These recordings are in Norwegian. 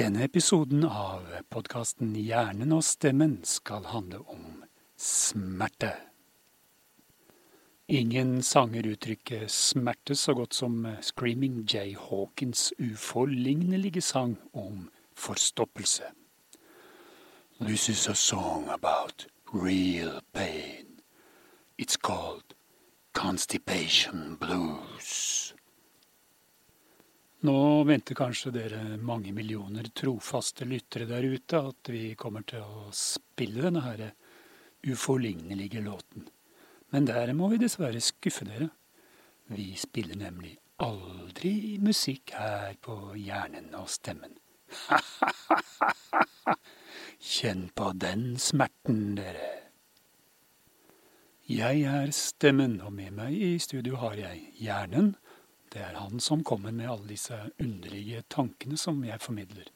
Denne episoden av podkasten Hjernen og stemmen skal handle om smerte. Ingen sanger uttrykker smerte så godt som Screaming Jay Hawkins uforlignelige sang om forstoppelse. This is a song about real pain. It's called Constipation Blues. Nå venter kanskje dere mange millioner trofaste lyttere der ute at vi kommer til å spille denne her uforlignelige låten. Men der må vi dessverre skuffe dere. Vi spiller nemlig aldri musikk her på hjernen og stemmen. Kjenn på den smerten, dere. Jeg er stemmen, og med meg i studio har jeg hjernen det er han som kommer med alle disse underlige tankene som jeg formidler.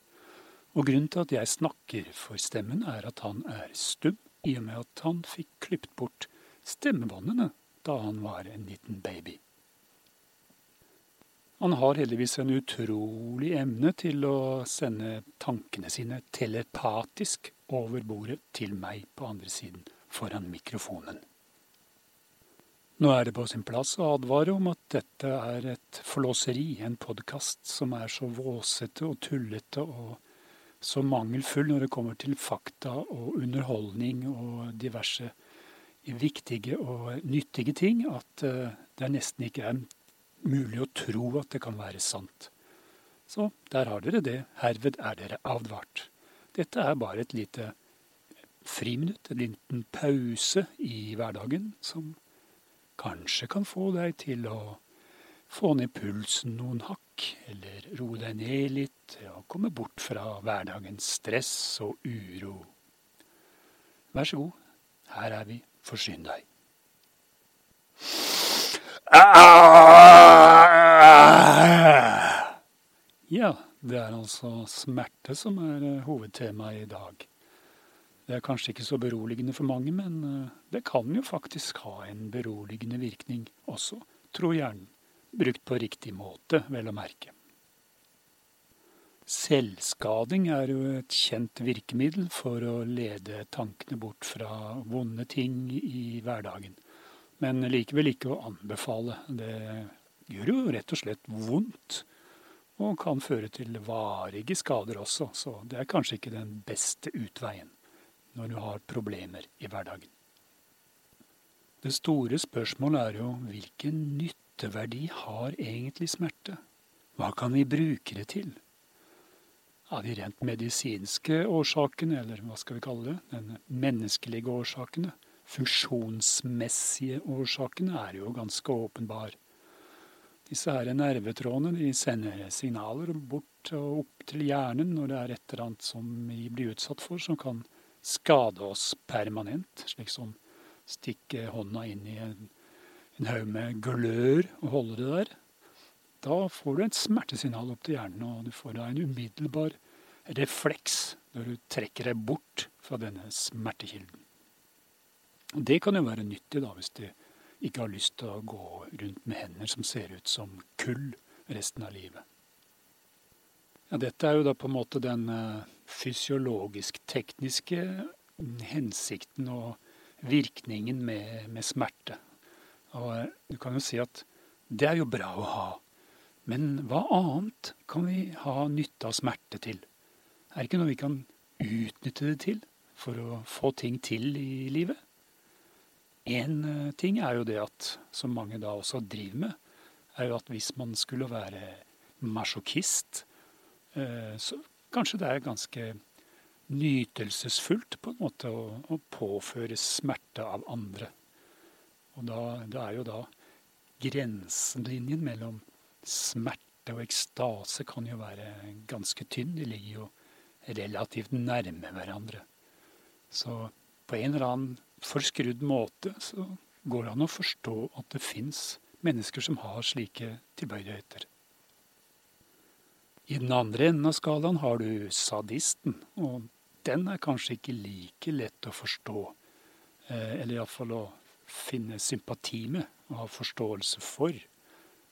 Og grunnen til at jeg snakker for stemmen, er at han er stum, i og med at han fikk klippet bort stemmebåndene da han var en liten baby. Han har heldigvis en utrolig emne til å sende tankene sine telepatisk over bordet til meg på andre siden foran mikrofonen. Nå er det på sin plass å advare om at dette er et forlåseri, en podkast som er så våsete og tullete og så mangelfull når det kommer til fakta og underholdning og diverse viktige og nyttige ting, at eh, det nesten ikke er mulig å tro at det kan være sant. Så der har dere det. Herved er dere advart. Dette er bare et lite friminutt, en liten pause i hverdagen, som kanskje kan få deg til å få ned pulsen noen hakk, eller roe deg ned litt og komme bort fra hverdagens stress og uro. Vær så god, her er vi, forsyn deg. Ja, det er altså smerte som er hovedtemaet i dag. Det er kanskje ikke så beroligende for mange, men eh, det kan jo faktisk ha en beroligende virkning også, tror hjernen. Brukt på riktig måte, vel å merke. Selvskading er jo et kjent virkemiddel for å lede tankene bort fra vonde ting i hverdagen. Men likevel ikke å anbefale. Det gjør jo rett og slett vondt, og kan føre til varige skader også, så det er kanskje ikke den beste utveien når du har problemer i hverdagen. Det store spørsmålet er jo hvilken nytteverdi har egentlig smerte? Hva kan vi bruke det til? Av de rent medisinske årsakene, eller hva skal vi kalle det, den menneskelige årsakene, funksjonsmessige årsakene, er jo ganske åpenbar. Disse her nervetrådene de sender signaler bort og opp til hjernen når det er et eller annet som vi blir utsatt for, som kan skade oss permanent, slik som stikke hånda inn i en, en haug med glør og holde det der. Da får du et smertesignal opp til hjernen, og du får da en umiddelbar refleks når du trekker deg bort fra denne smertekilden. Og det kan jo være nyttig da, hvis du ikke har lyst til å gå rundt med hender som ser ut som kull resten av livet. Ja, dette er jo da på en måte den uh, fysiologisk-tekniske hensikten og virkningen med, med smerte. Og uh, du kan jo si at det er jo bra å ha. Men hva annet kan vi ha nytte av smerte til? Er det ikke noe vi kan utnytte det til for å få ting til i livet? Én uh, ting er jo det at, som mange da også driver med, er jo at hvis man skulle være masjokist, Eh, så kanskje det er ganske nytelsesfullt på en måte å, å påføre smerte av andre. Og da, det er jo da grenselinjen mellom smerte og ekstase kan jo være ganske tynn. De ligger jo relativt nærme hverandre. Så på en eller annen forskrudd måte så går det an å forstå at det fins mennesker som har slike tilbøyeligheter. I den andre enden av skalaen har du sadisten, og den er kanskje ikke like lett å forstå. Eh, eller iallfall å finne sympati med og ha forståelse for.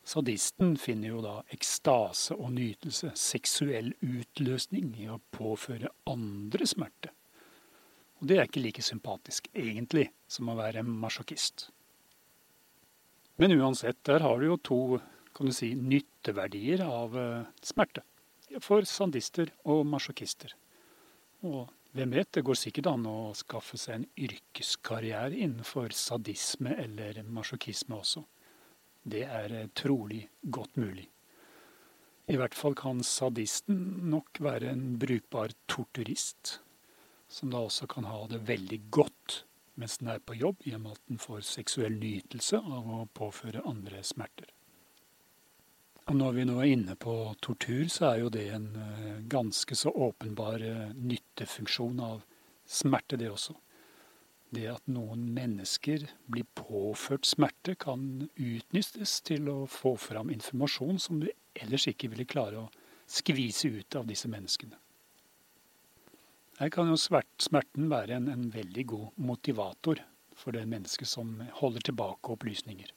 Sadisten finner jo da ekstase og nytelse, seksuell utløsning, i å påføre andre smerte. Og det er ikke like sympatisk, egentlig, som å være masjokist. Men uansett, der har du jo to kan du si, nytteverdier av uh, smerte. For sandister og masjokister. Og hvem vet, det går sikkert an å skaffe seg en yrkeskarriere innenfor sadisme eller masjokisme også. Det er uh, trolig godt mulig. I hvert fall kan sadisten nok være en brukbar torturist, som da også kan ha det veldig godt mens den er på jobb, med at den får seksuell nytelse av å påføre andre smerter. Og når vi nå er inne på tortur, så er jo det en eh, ganske så åpenbar eh, nyttefunksjon av smerte, det også. Det at noen mennesker blir påført smerte, kan utnyttes til å få fram informasjon som du ellers ikke ville klare å skvise ut av disse menneskene. Her kan jo smerten være en, en veldig god motivator for det mennesket som holder tilbake opplysninger.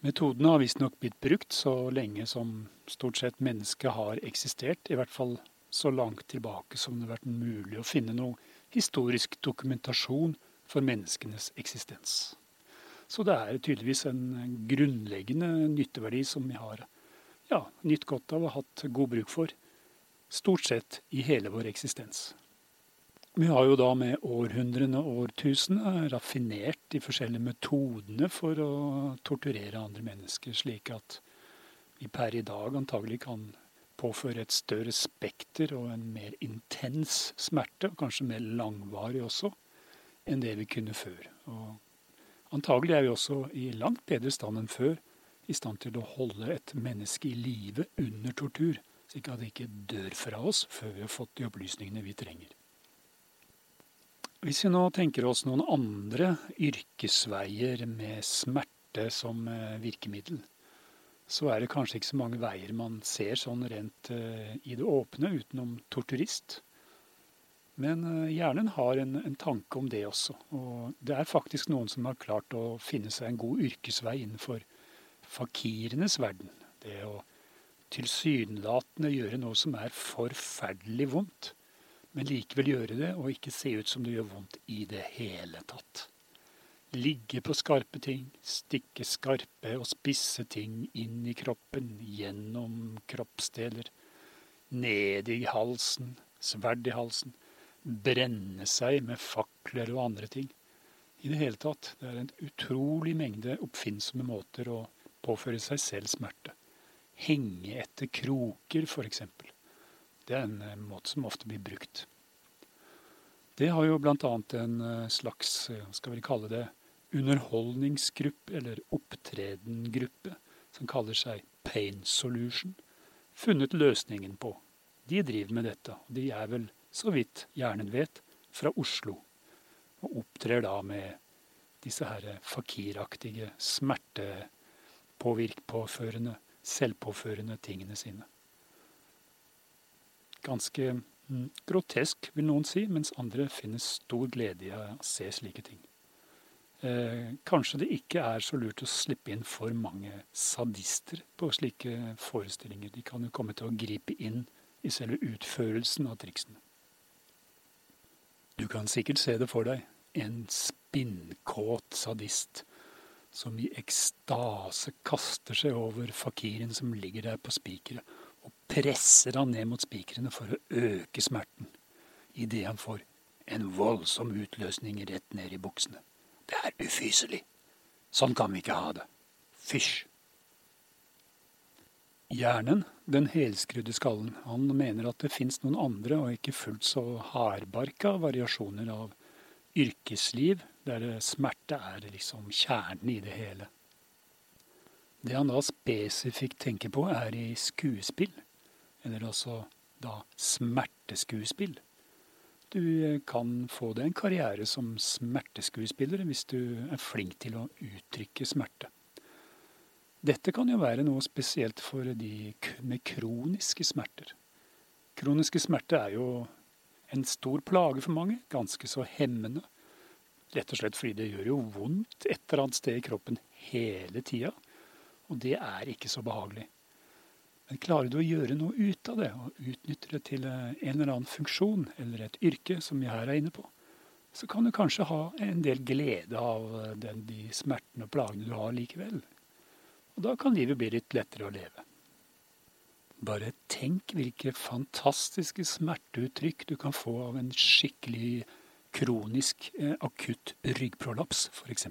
Metoden har visstnok blitt brukt så lenge som stort sett mennesket har eksistert, i hvert fall så langt tilbake som det har vært mulig å finne noe historisk dokumentasjon for menneskenes eksistens. Så det er tydeligvis en grunnleggende nytteverdi som vi har ja, nytt godt av og hatt god bruk for stort sett i hele vår eksistens. Vi har jo da med århundrene og årtusenene raffinert de forskjellige metodene for å torturere andre mennesker, slik at vi per i dag antagelig kan påføre et større spekter og en mer intens smerte, og kanskje mer langvarig også, enn det vi kunne før. Og antagelig er vi også i langt bedre stand enn før i stand til å holde et menneske i live under tortur slik at det ikke dør fra oss før vi har fått de opplysningene vi trenger. Hvis vi nå tenker oss noen andre yrkesveier med smerte som eh, virkemiddel, så er det kanskje ikke så mange veier man ser sånn rent eh, i det åpne utenom torturist. Men eh, hjernen har en, en, tanke om det også. Og det er faktisk noen som har klart å finne seg en god yrkesvei innenfor fakirenes verden. Det å tilsynelatende gjøre noe som er forferdelig vondt, men likevel gjøre det og ikke se ut som det gjør vondt i det hele tatt. Ligge på skarpe ting, stikke skarpe og spisse ting inn i kroppen, gjennom kroppsdeler, ned i halsen, sverd i halsen, brenne seg med fakler og andre ting. I det hele tatt, det er en utrolig mengde oppfinnsomme måter å påføre seg selv smerte henge etter kroker, f.eks. Det er en eh, måte som ofte blir brukt. Det har jo bl.a. en eh, slags, eh, skal vi kalle det, underholdningsgruppe, eller opptredengruppe, som kaller seg Pain Solution, funnet løsningen på. De driver med dette. og De er vel, så vidt hjernen vet, fra Oslo. Og opptrer da med disse her fakiraktige, smertepåvirkpåførende selvpåførende tingene sine. Ganske mm, grotesk, vil noen si, mens andre finner stor glede i å se slike ting. Eh, kanskje det ikke er så lurt å slippe inn for mange sadister på slike forestillinger. De kan jo komme til å gripe inn i selve utførelsen av triksene. Du kan sikkert se det for deg. En spinnkåt sadist som i ekstase kaster seg over fakiren som ligger der på spikeret, og presser han ned mot spikrene for å øke smerten, idet han får en voldsom utløsning rett ned i buksene. Det er ufyselig. Sånn kan vi ikke ha det. Fysj. Hjernen, den helskrudde skallen, han mener at det fins noen andre og ikke fullt så hardbarka variasjoner av yrkesliv der smerte er liksom kjernen i det hele. Det han da spesifikt tenker på, er i skuespill, eller altså da smerteskuespill. Du eh, kan få deg en karriere som smerteskuespiller hvis du er flink til å uttrykke smerte. Dette kan jo være noe spesielt for de med kroniske smerter. Kroniske smerter er jo en stor plage for mange, ganske så hemmende Rett og slett fordi det gjør jo vondt et eller annet sted i kroppen hele tida. Og det er ikke så behagelig. Men klarer du å gjøre noe ut av det, og utnytte det til eh, en eller annen funksjon eller et yrke, som jeg her er inne på, så kan du kanskje ha en del glede av eh, den, de smertene og plagene du har likevel. Og da kan livet bli litt lettere å leve. Bare tenk hvilke fantastiske smerteuttrykk du kan få av en skikkelig kronisk eh, akutt ryggprolaps, f.eks.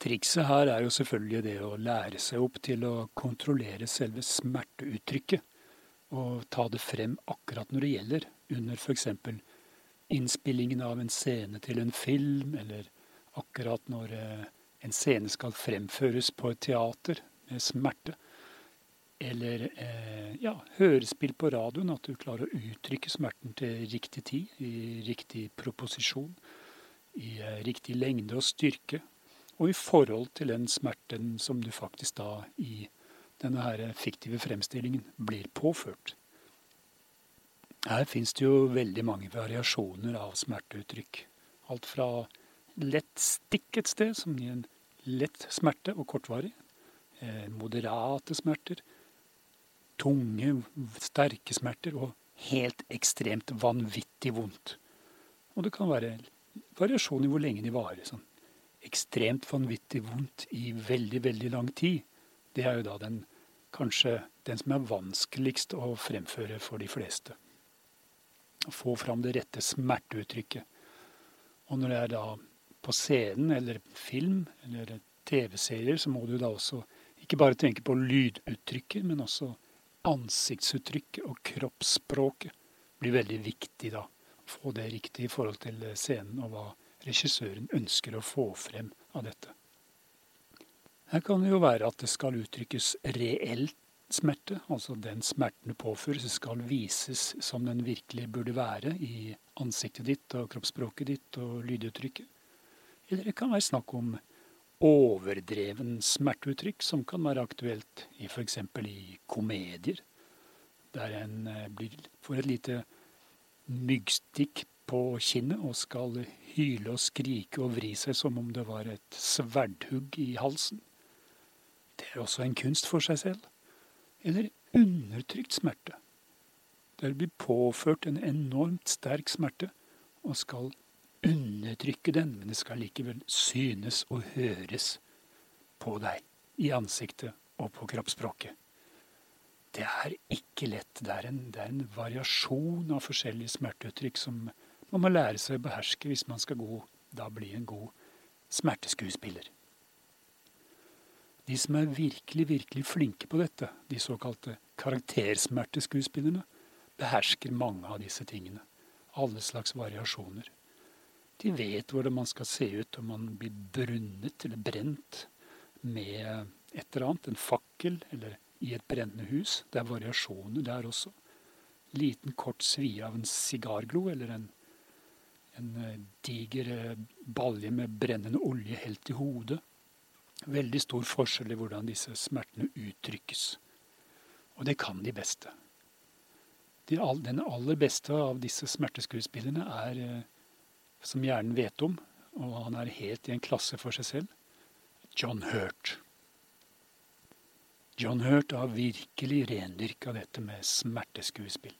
Trikset her er jo selvfølgelig det å lære seg opp til å kontrollere selve smerteuttrykket, og ta det frem akkurat når det gjelder, under f.eks. innspillingen av en scene til en film, eller akkurat når eh, en scene skal fremføres på et teater med smerte. Eller eh, ja, hørespill på radioen, at du klarer å uttrykke smerten til riktig tid, i riktig proposisjon, i eh, riktig lengde og styrke, og i forhold til den smerten som du faktisk da i denne her fiktive fremstillingen blir påført. Her fins det jo veldig mange variasjoner av smerteuttrykk. Alt fra lett stikk et sted, som gir en lett smerte og kortvarig, eh, moderate smerter, tunge, sterke smerter og helt ekstremt vanvittig vondt. Og det kan være variasjon i hvor lenge de varer. Sånn. Ekstremt vanvittig vondt i veldig, veldig lang tid. Det er jo da den, kanskje den som er vanskeligst å fremføre for de fleste. Å få fram det rette smerteuttrykket. Og når det er da på scenen eller film eller TV-serier, så må du da også ikke bare tenke på lyduttrykket, men også ansiktsuttrykket og kroppsspråket blir veldig viktig da. Få det riktig i forhold til scenen og hva regissøren ønsker å få frem av dette. Her kan det jo være at det skal uttrykkes reell smerte, altså den smerten du påføres, skal vises som den virkelig burde være i ansiktet ditt og kroppsspråket ditt og lyduttrykket. Eller det kan være snakk om overdreven smerteuttrykk, som kan være aktuelt i f.eks. i komedier, der en eh, blir, får et lite myggstikk på kinnet og skal hyle og skrike og vri seg som om det var et sverdhugg i halsen. Det er også en kunst for seg selv. Eller undertrykt smerte, der blir påført en enormt sterk smerte og skal undertrykke den, men det skal likevel synes og høres på deg, i ansiktet og på kroppsspråket. Det er ikke lett. Det er, en, det er en variasjon av forskjellige smerteuttrykk som man må lære seg å beherske hvis man skal gå, da bli en god smerteskuespiller. De som er virkelig, virkelig flinke på dette, de såkalte karaktersmerteskuespillerne, behersker mange av disse tingene. Alle slags variasjoner. De vet hvordan man skal se ut om man blir brunnet eller brent med et eller annet, en fakkel eller i et brennende hus. Det er variasjoner der også. Liten, kort svie av en sigarglo eller en, en eh, diger eh, balje med brennende olje helt i hodet. Veldig stor forskjell i hvordan disse smertene uttrykkes. Og det kan de beste. De, den aller beste av disse smerteskuespillerne er eh, som hjernen vet om, og han er helt i en klasse for seg selv. John Hurt. John Hurt har virkelig rendyrka dette med smerteskuespill.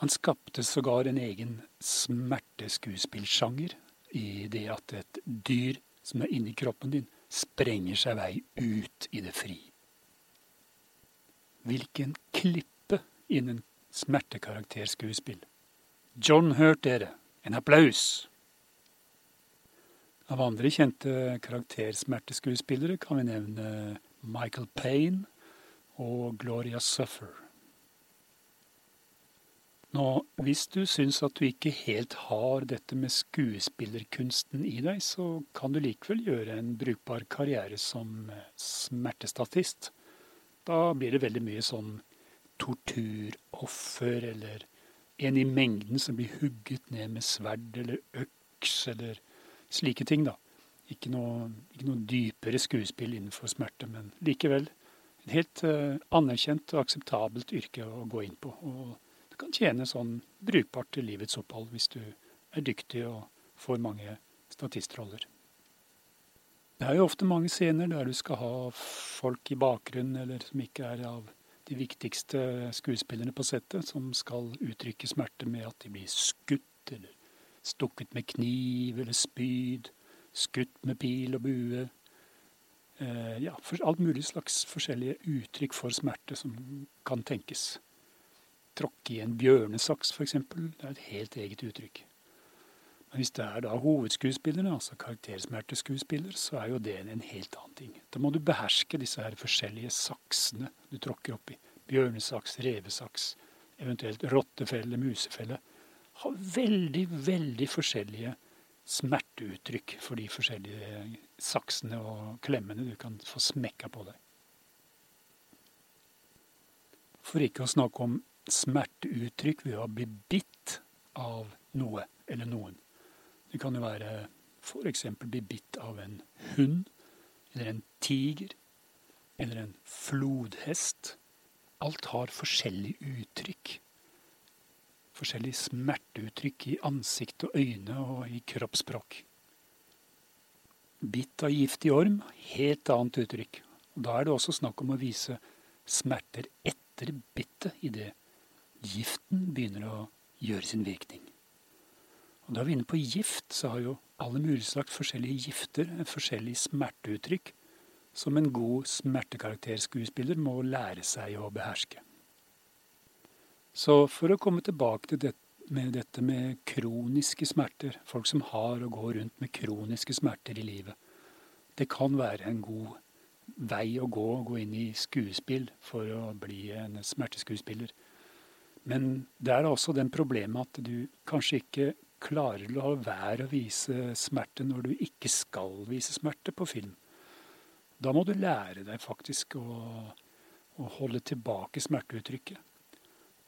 Han skapte sågar en egen smerteskuespillsjanger i det at et dyr som er inni kroppen din, sprenger seg vei ut i det fri. Hvilken klippe innen smertekarakterskuespill. John Hurt, dere. En applaus! Av andre kjente karaktersmerteskuespillere kan vi nevne Michael Payne og Gloria Suffer. Nå, hvis du syns at du ikke helt har dette med skuespillerkunsten i deg, så kan du likevel gjøre en brukbar karriere som smertestatist. Da blir det veldig mye sånn torturoffer eller en i mengden som blir hugget ned med sverd eller øks eller slike ting, da. Ikke noe, ikke noe dypere skuespill innenfor smerte, men likevel et helt uh, anerkjent og akseptabelt yrke å gå inn på. Og kan tjene sånn brukbart til livets opphold hvis du er dyktig og får mange statistroller. Det er jo ofte mange scener der du skal ha folk i bakgrunnen, eller som ikke er av de viktigste skuespillerne på settet, som skal uttrykke smerte med at de blir skutt, eller stukket med kniv eller spyd, skutt med pil og bue. Eh, ja, alt mulig slags forskjellige uttrykk for smerte som kan tenkes. Tråkke i en bjørnesaks, f.eks. Det er et helt eget uttrykk. Men hvis det er da hovedskuespillerne, altså karaktersmerteskuespiller, så er jo det en helt annen ting. Da må du beherske disse her forskjellige saksene du tråkker opp i. Bjørnesaks, revesaks, eventuelt rottefelle, musefelle. Har veldig, veldig forskjellige smerteuttrykk for de forskjellige saksene og klemmene du kan få smekka på deg. For ikke å snakke om smerteuttrykk ved å bli bitt av noe eller noen. Det kan jo være f.eks. bli bitt av en hund, eller en tiger, eller en flodhest. Alt har forskjellig uttrykk. Forskjellig smerteuttrykk i ansikt og øyne og i kroppsspråk. Bitt av giftig orm, helt annet uttrykk. Da er det også snakk om å vise smerter etter bittet, idet giften begynner å gjøre sin virkning. Og Da er vi inne på gift, så har jo alle mulige slags forskjellige gifter forskjellig smerteuttrykk som en god smertekarakterskuespiller må lære seg å beherske. Så for å komme tilbake til det, med dette med kroniske smerter, folk som har og går rundt med kroniske smerter i livet, det kan være en god vei å gå, å gå inn i skuespill for å bli en smerteskuespiller. Men det er også den problemet at du kanskje ikke klarer å la være å vise smerte når du ikke skal vise smerte på film. Da må du lære deg faktisk å, å holde tilbake smerteuttrykket.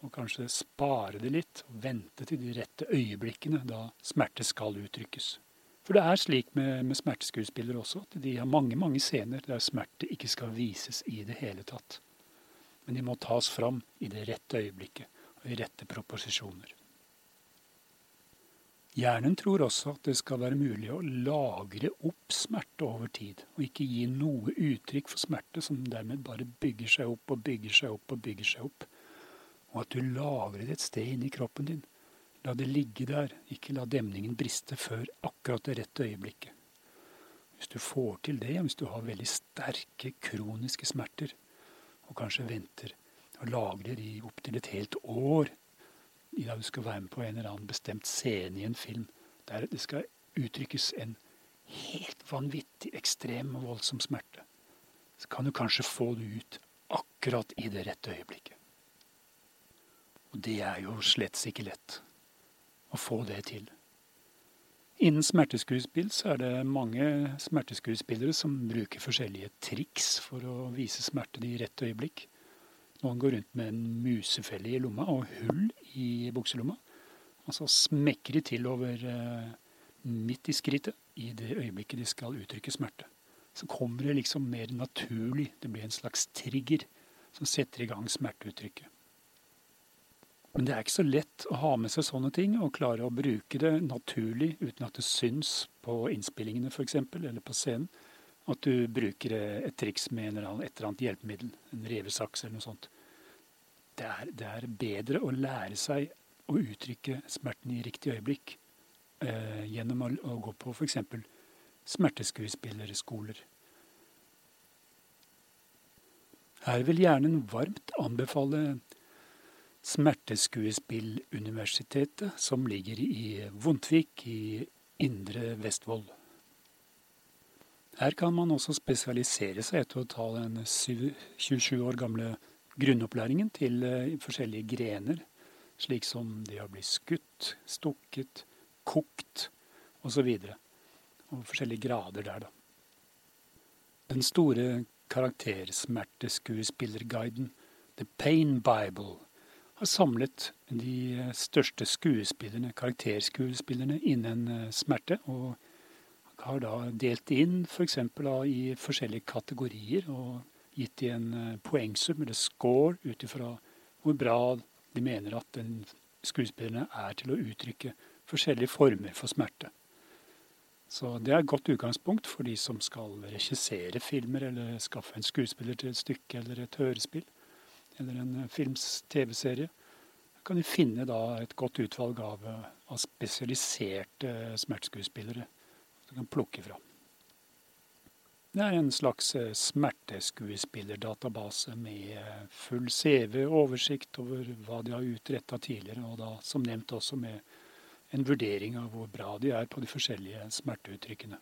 Og kanskje spare det litt, og vente til de rette øyeblikkene da smerte skal uttrykkes. For det er slik med, med smerteskuespillere også, at de har mange mange scener der smerte ikke skal vises i det hele tatt. Men de må tas fram i det rette øyeblikket og i rette proposisjoner. Hjernen tror også at det skal være mulig å lagre opp smerte over tid, og ikke gi noe uttrykk for smerte som dermed bare bygger seg opp og bygger seg opp og bygger seg opp. Og at du lagrer det et sted inni kroppen din. La det ligge der, ikke la demningen briste før akkurat det rette øyeblikket. Hvis du får til det, hvis du har veldig sterke kroniske smerter, og kanskje venter og lagrer i opptil et helt år i dag du skal være med på en eller annen bestemt scene i en film der det skal uttrykkes en helt vanvittig, ekstrem og voldsom smerte, så kan du kanskje få det ut akkurat i det rette øyeblikket. Og det er jo slett ikke lett å få det til. Innen smerteskuespill så er det mange smerteskuespillere som bruker forskjellige triks for å vise smerte i rett øyeblikk. Noen går rundt med en musefelle i lomma og hull i bukselomma. Og så smekker de til over eh, midt i skrittet i det øyeblikket de skal uttrykke smerte. Så kommer det liksom mer naturlig. Det blir en slags trigger som setter i gang smerteuttrykket. Men det er ikke så lett å ha med seg sånne ting og klare å bruke det naturlig uten at det syns på innspillingene f.eks., eller på scenen. At du bruker et triks med et eller annet hjelpemiddel, en revesaks eller noe sånt. Det er, det er, bedre å lære seg å uttrykke smerten i riktig øyeblikk eh, gjennom å, å, gå på f.eks. smerteskuespillerskoler. Her vil hjernen varmt anbefale Smerteskuespilluniversitetet, som ligger i Vondtvik i Indre Vestfold. Her kan man også spesialisere seg etter å ta den 27 år gamle grunnopplæringen til eh, forskjellige grener, slik som det å bli skutt, stukket, kokt osv. Og, så og forskjellige grader der, da. Den store karaktersmerteskuespillerguiden The Pain Bible har samlet de største skuespillerne, karakterskuespillerne innen eh, smerte. og har da delt inn f.eks. For i forskjellige kategorier og gitt de en eh, poengsum, eller score, ut ifra hvor bra de mener at den skuespillerne er til å uttrykke forskjellige former for smerte. Så det er et godt utgangspunkt for de som skal regissere filmer, eller skaffe en skuespiller til et stykke eller et hørespill, eller en eh, films TV-serie. Da kan de finne et godt utvalg av, eh, av spesialiserte smerteskuespillere du kan plukke fra. Det er en slags eh, smerteskuespillerdatabase med full CV, oversikt over hva de har utretta tidligere, og da som nevnt også med en vurdering av hvor bra de er på de forskjellige smerteuttrykkene.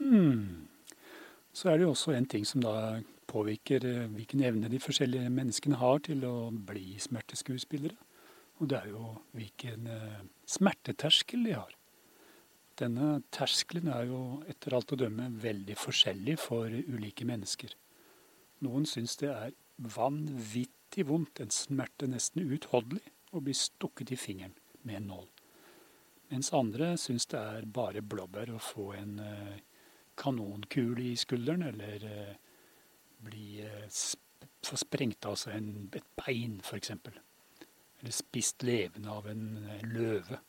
Hmm. Så er det jo også en ting som da påvirker eh, hvilken evne de forskjellige menneskene har til å bli smerteskuespillere. Og det er jo hvilken eh, smerteterskel de har. Denne terskelen er jo etter alt å dømme veldig forskjellig for ulike mennesker. Noen syns det er vanvittig vondt, en smerte nesten uutholdelig, å bli stukket i fingeren med en nål. Mens andre syns det er bare blåbær å få en eh, kanonkule i skulderen, eller eh, bli eh, få sprengt av seg en, et bein, f.eks. Eller spist levende av en løve.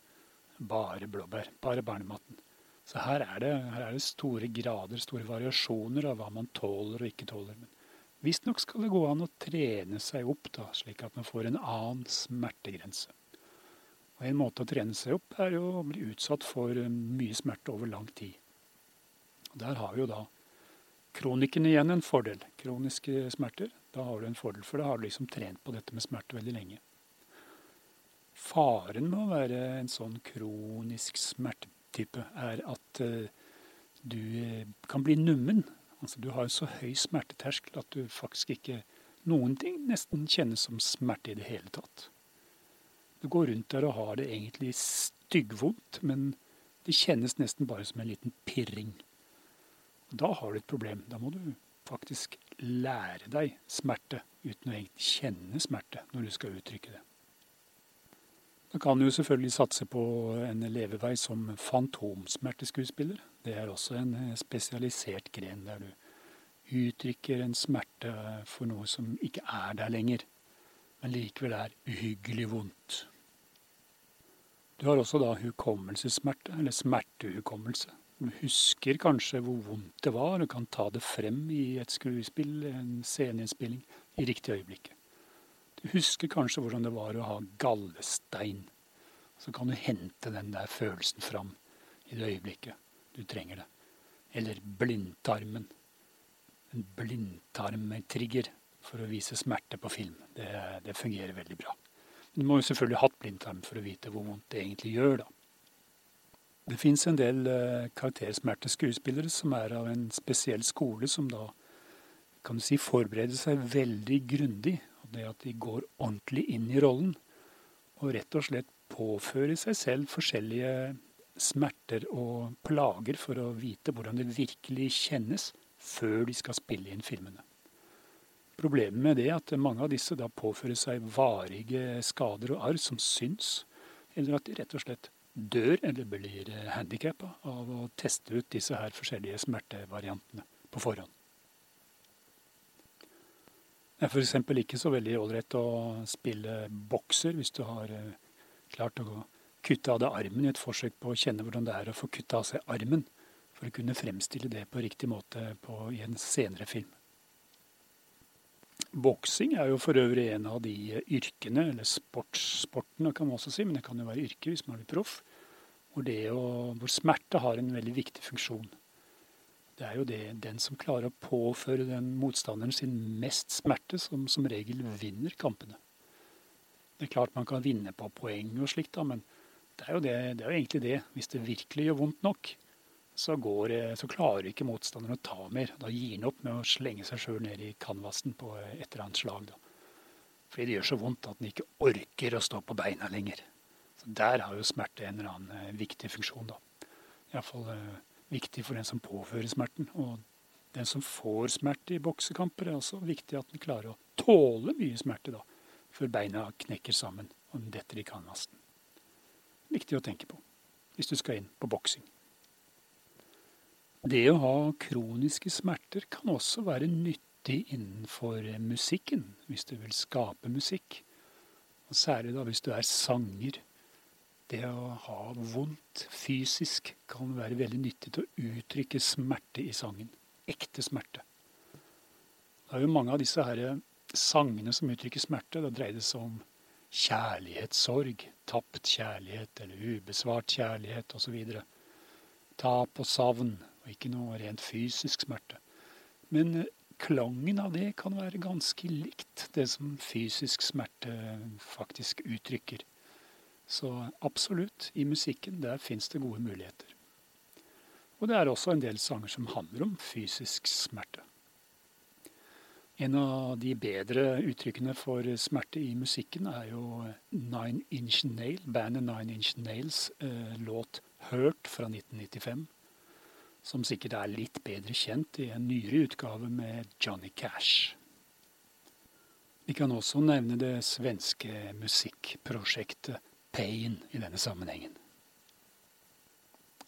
Bare blåbær. Bare barnematen. Så her er, det, her er det store grader, store variasjoner av hva man tåler og ikke tåler. Men visstnok skal det gå an å trene seg opp, da, slik at man får en annen smertegrense. Og En måte å trene seg opp er jo å bli utsatt for eh, mye smerte over lang tid. Og Der har vi jo da kronikken igjen en fordel. Kroniske smerter. Da har du en fordel, for da har du liksom trent på dette med smerte veldig lenge. Faren med å være en sånn kronisk smertetype er at uh, du eh, kan bli nummen. Altså Du har en så høy smerteterskel at du faktisk ikke noen ting nesten kjennes som smerte i det hele tatt. Du går rundt der og har det egentlig styggvondt, men det kjennes nesten bare som en liten pirring. Da har du et problem. Da må du faktisk lære deg smerte uten å egentlig kjenne smerte når du skal uttrykke det. Da kan jo selvfølgelig satse på en levevei som fantomsmerteskuespiller. Det er også en spesialisert gren der du uttrykker en smerte for noe som ikke er der lenger, men likevel er uhyggelig vondt. Du har også da hukommelsessmerte, eller smertehukommelse. Du husker kanskje hvor vondt det var, og kan ta det frem i et skuespill, en sceneinnspilling, i riktig øyeblikk. Husker kanskje hvordan det var å ha gallestein. Så kan du hente den der følelsen fram i det øyeblikket du trenger det. Eller blindtarmen. En blindtarmtrigger for å vise smerte på film. Det, det fungerer veldig bra. Du må jo selvfølgelig ha hatt blindtarm for å vite hvor vondt det egentlig gjør, da. Det fins en del karaktersmerteskuespillere karaktersmerte som er av en spesiell skole, som da kan du si forbereder seg veldig grundig. Det at de går ordentlig inn i rollen og rett og slett påfører seg selv forskjellige smerter og plager for å vite hvordan det virkelig kjennes før de skal spille inn filmene. Problemet med det er at mange av disse da påfører seg varige skader og arr som syns, eller at de rett og slett dør eller blir handikappa av å teste ut disse her forskjellige smertevariantene på forhånd. Det er f.eks. ikke så veldig ålreit å spille bokser hvis du har eh, klart å kutte av deg armen i et forsøk på å kjenne hvordan det er å få kutta av seg armen, for å kunne fremstille det på riktig måte på, i en senere film. Boksing er jo for øvrig en av de yrkene, eller sportssportene kan man også si, men det kan jo være yrke hvis man blir proff, hvor, hvor, smerte har en veldig viktig funksjon. Det er jo det, den som klarer å påføre den motstanderen sin mest smerte, som som regel vinner kampene. Det er klart man kan vinne på poeng og slikt, da, men det er, det, det er jo egentlig det. Hvis det virkelig gjør vondt nok, så, går, så, klarer ikke motstanderen å ta mer. Da gir han opp med å slenge seg sjøl ned i canvasen på et eller annet slag. Da. Fordi det gjør så vondt at han ikke orker å stå på beina lenger. Så Der har jo smerte en eller annen eh, viktig funksjon. da. Iallfall eh, viktig for den som påfører smerten. Og den som får smerte i boksekamper, er også viktig at den klarer å tåle mye smerte da, før beina knekker sammen og den detter i kanvasten. Viktig å tenke på hvis du skal inn på boksing. Det å ha kroniske smerter kan også være nyttig innenfor musikken, hvis du vil skape musikk. Og særlig da hvis du er sanger. Det å ha vondt fysisk kan være veldig nyttig til å uttrykke smerte i sangen. Ekte smerte. Det er jo mange av disse her sangene som uttrykker smerte. Da dreier det seg om kjærlighetssorg, tapt kjærlighet eller ubesvart kjærlighet osv. Tap og savn, og ikke noe rent fysisk smerte. Men eh, klangen av det kan være ganske likt det som fysisk smerte faktisk uttrykker. Så absolutt, i musikken der fins det gode muligheter. Og det er også en del sanger som handler om fysisk smerte. En av de bedre uttrykkene for smerte i musikken er jo Nine Inch Nail, bandet Nine Inch Nails eh, låt 'Hurt' fra 1995. Som sikkert er litt bedre kjent i en nyere utgave med Johnny Cash. Vi kan også nevne det svenske musikkprosjektet pain i denne sammenhengen.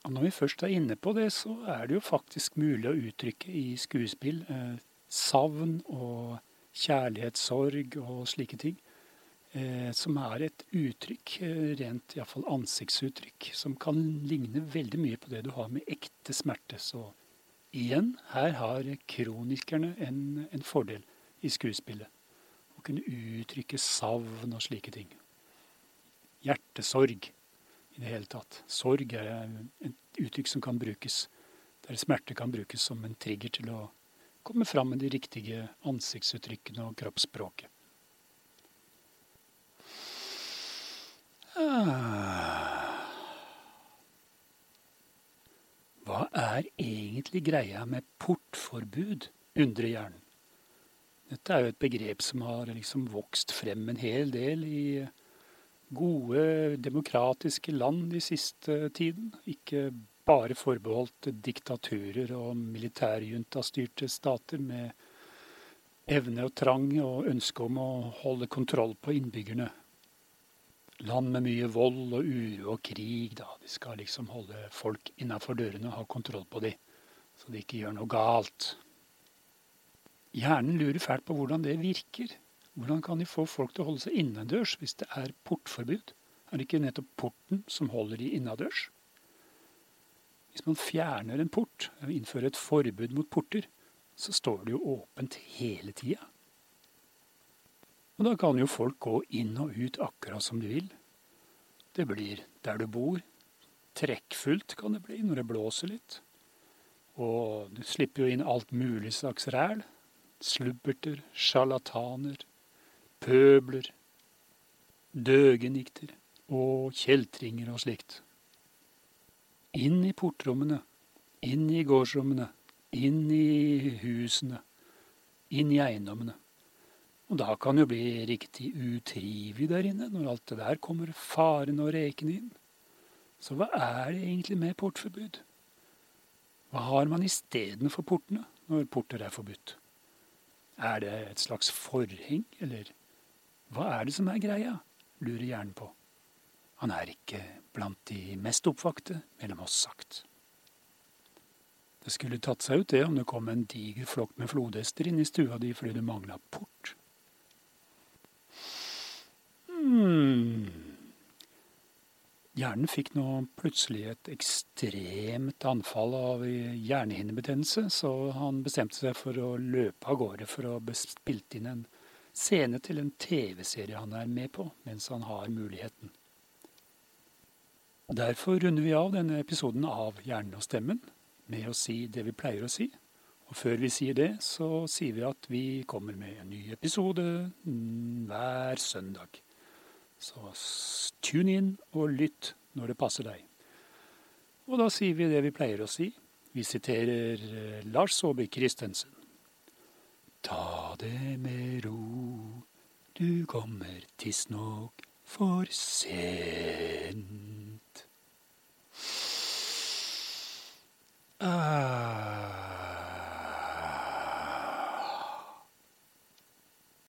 Og når vi først er inne på det, så er det jo faktisk mulig å uttrykke i skuespill eh, savn og kjærlighetssorg og slike ting. Eh, som er et uttrykk, eh, rent iallfall ansiktsuttrykk, som kan ligne veldig mye på det du har med ekte smerte. Så igjen, her har kronikerne en, en fordel i skuespillet. Å kunne uttrykke savn og slike ting hjertesorg i det hele tatt. Sorg er et uttrykk som kan brukes, der smerte kan brukes som en trigger til å komme fram med de riktige ansiktsuttrykkene og kroppsspråket. Ah. Hva er egentlig greia med portforbud, undrer hjernen. Dette er jo et begrep som har liksom vokst frem en hel del i gode, demokratiske land i siste tiden. Ikke bare forbeholdt diktaturer og militærjuntastyrte stater med evne og trang og ønske om å holde kontroll på innbyggerne. Land med mye vold og uro og krig, da. De skal liksom holde folk innafor dørene og ha kontroll på dem, så de ikke gjør noe galt. Hjernen lurer fælt på hvordan det virker. Hvordan kan de få folk til å holde seg innendørs hvis det er portforbud? Er det ikke nettopp porten som holder de innendørs? Hvis man fjerner en port, og innfører et forbud mot porter, så står det jo åpent hele tida. Og da kan jo folk gå inn og ut akkurat som de vil. Det blir der du bor. Trekkfullt kan det bli når det blåser litt. Og du slipper jo inn alt mulig slags ræl. Slubberter, sjarlataner, pøbler, døgenikter og kjeltringer og slikt. Inn i portrommene, inn i gårdsrommene, inn i husene, inn i eiendommene. Og da kan det jo bli riktig utrivelig der inne, når alt det der kommer farende og rekende inn. Så hva er det egentlig med portforbud? Hva har man istedenfor portene når porter er forbudt? Er det et slags forheng, eller hva er det som er greia? lurer hjernen på. Han er ikke blant de mest oppvakte, mellom oss sagt. Det skulle tatt seg ut det om det kom en diger flokk med flodhester inn i stua di fordi du mangla port. Hmm. Hjernen fikk nå plutselig et ekstremt anfall av hjernehinnebetennelse, så han bestemte seg for å løpe av gårde for å spilt inn en scene til en TV-serie han er med på, mens han har muligheten. Derfor runder vi av denne episoden av Hjernen og stemmen med å si det vi pleier å si. Og før vi sier det, så sier vi at vi kommer med en ny episode hver søndag. Så tune inn og lytt når det passer deg. Og da sier vi det vi pleier å si. Vi siterer eh, Lars Saabye Christensen. Ta det med ro, du kommer tidsnok for sent. Ah.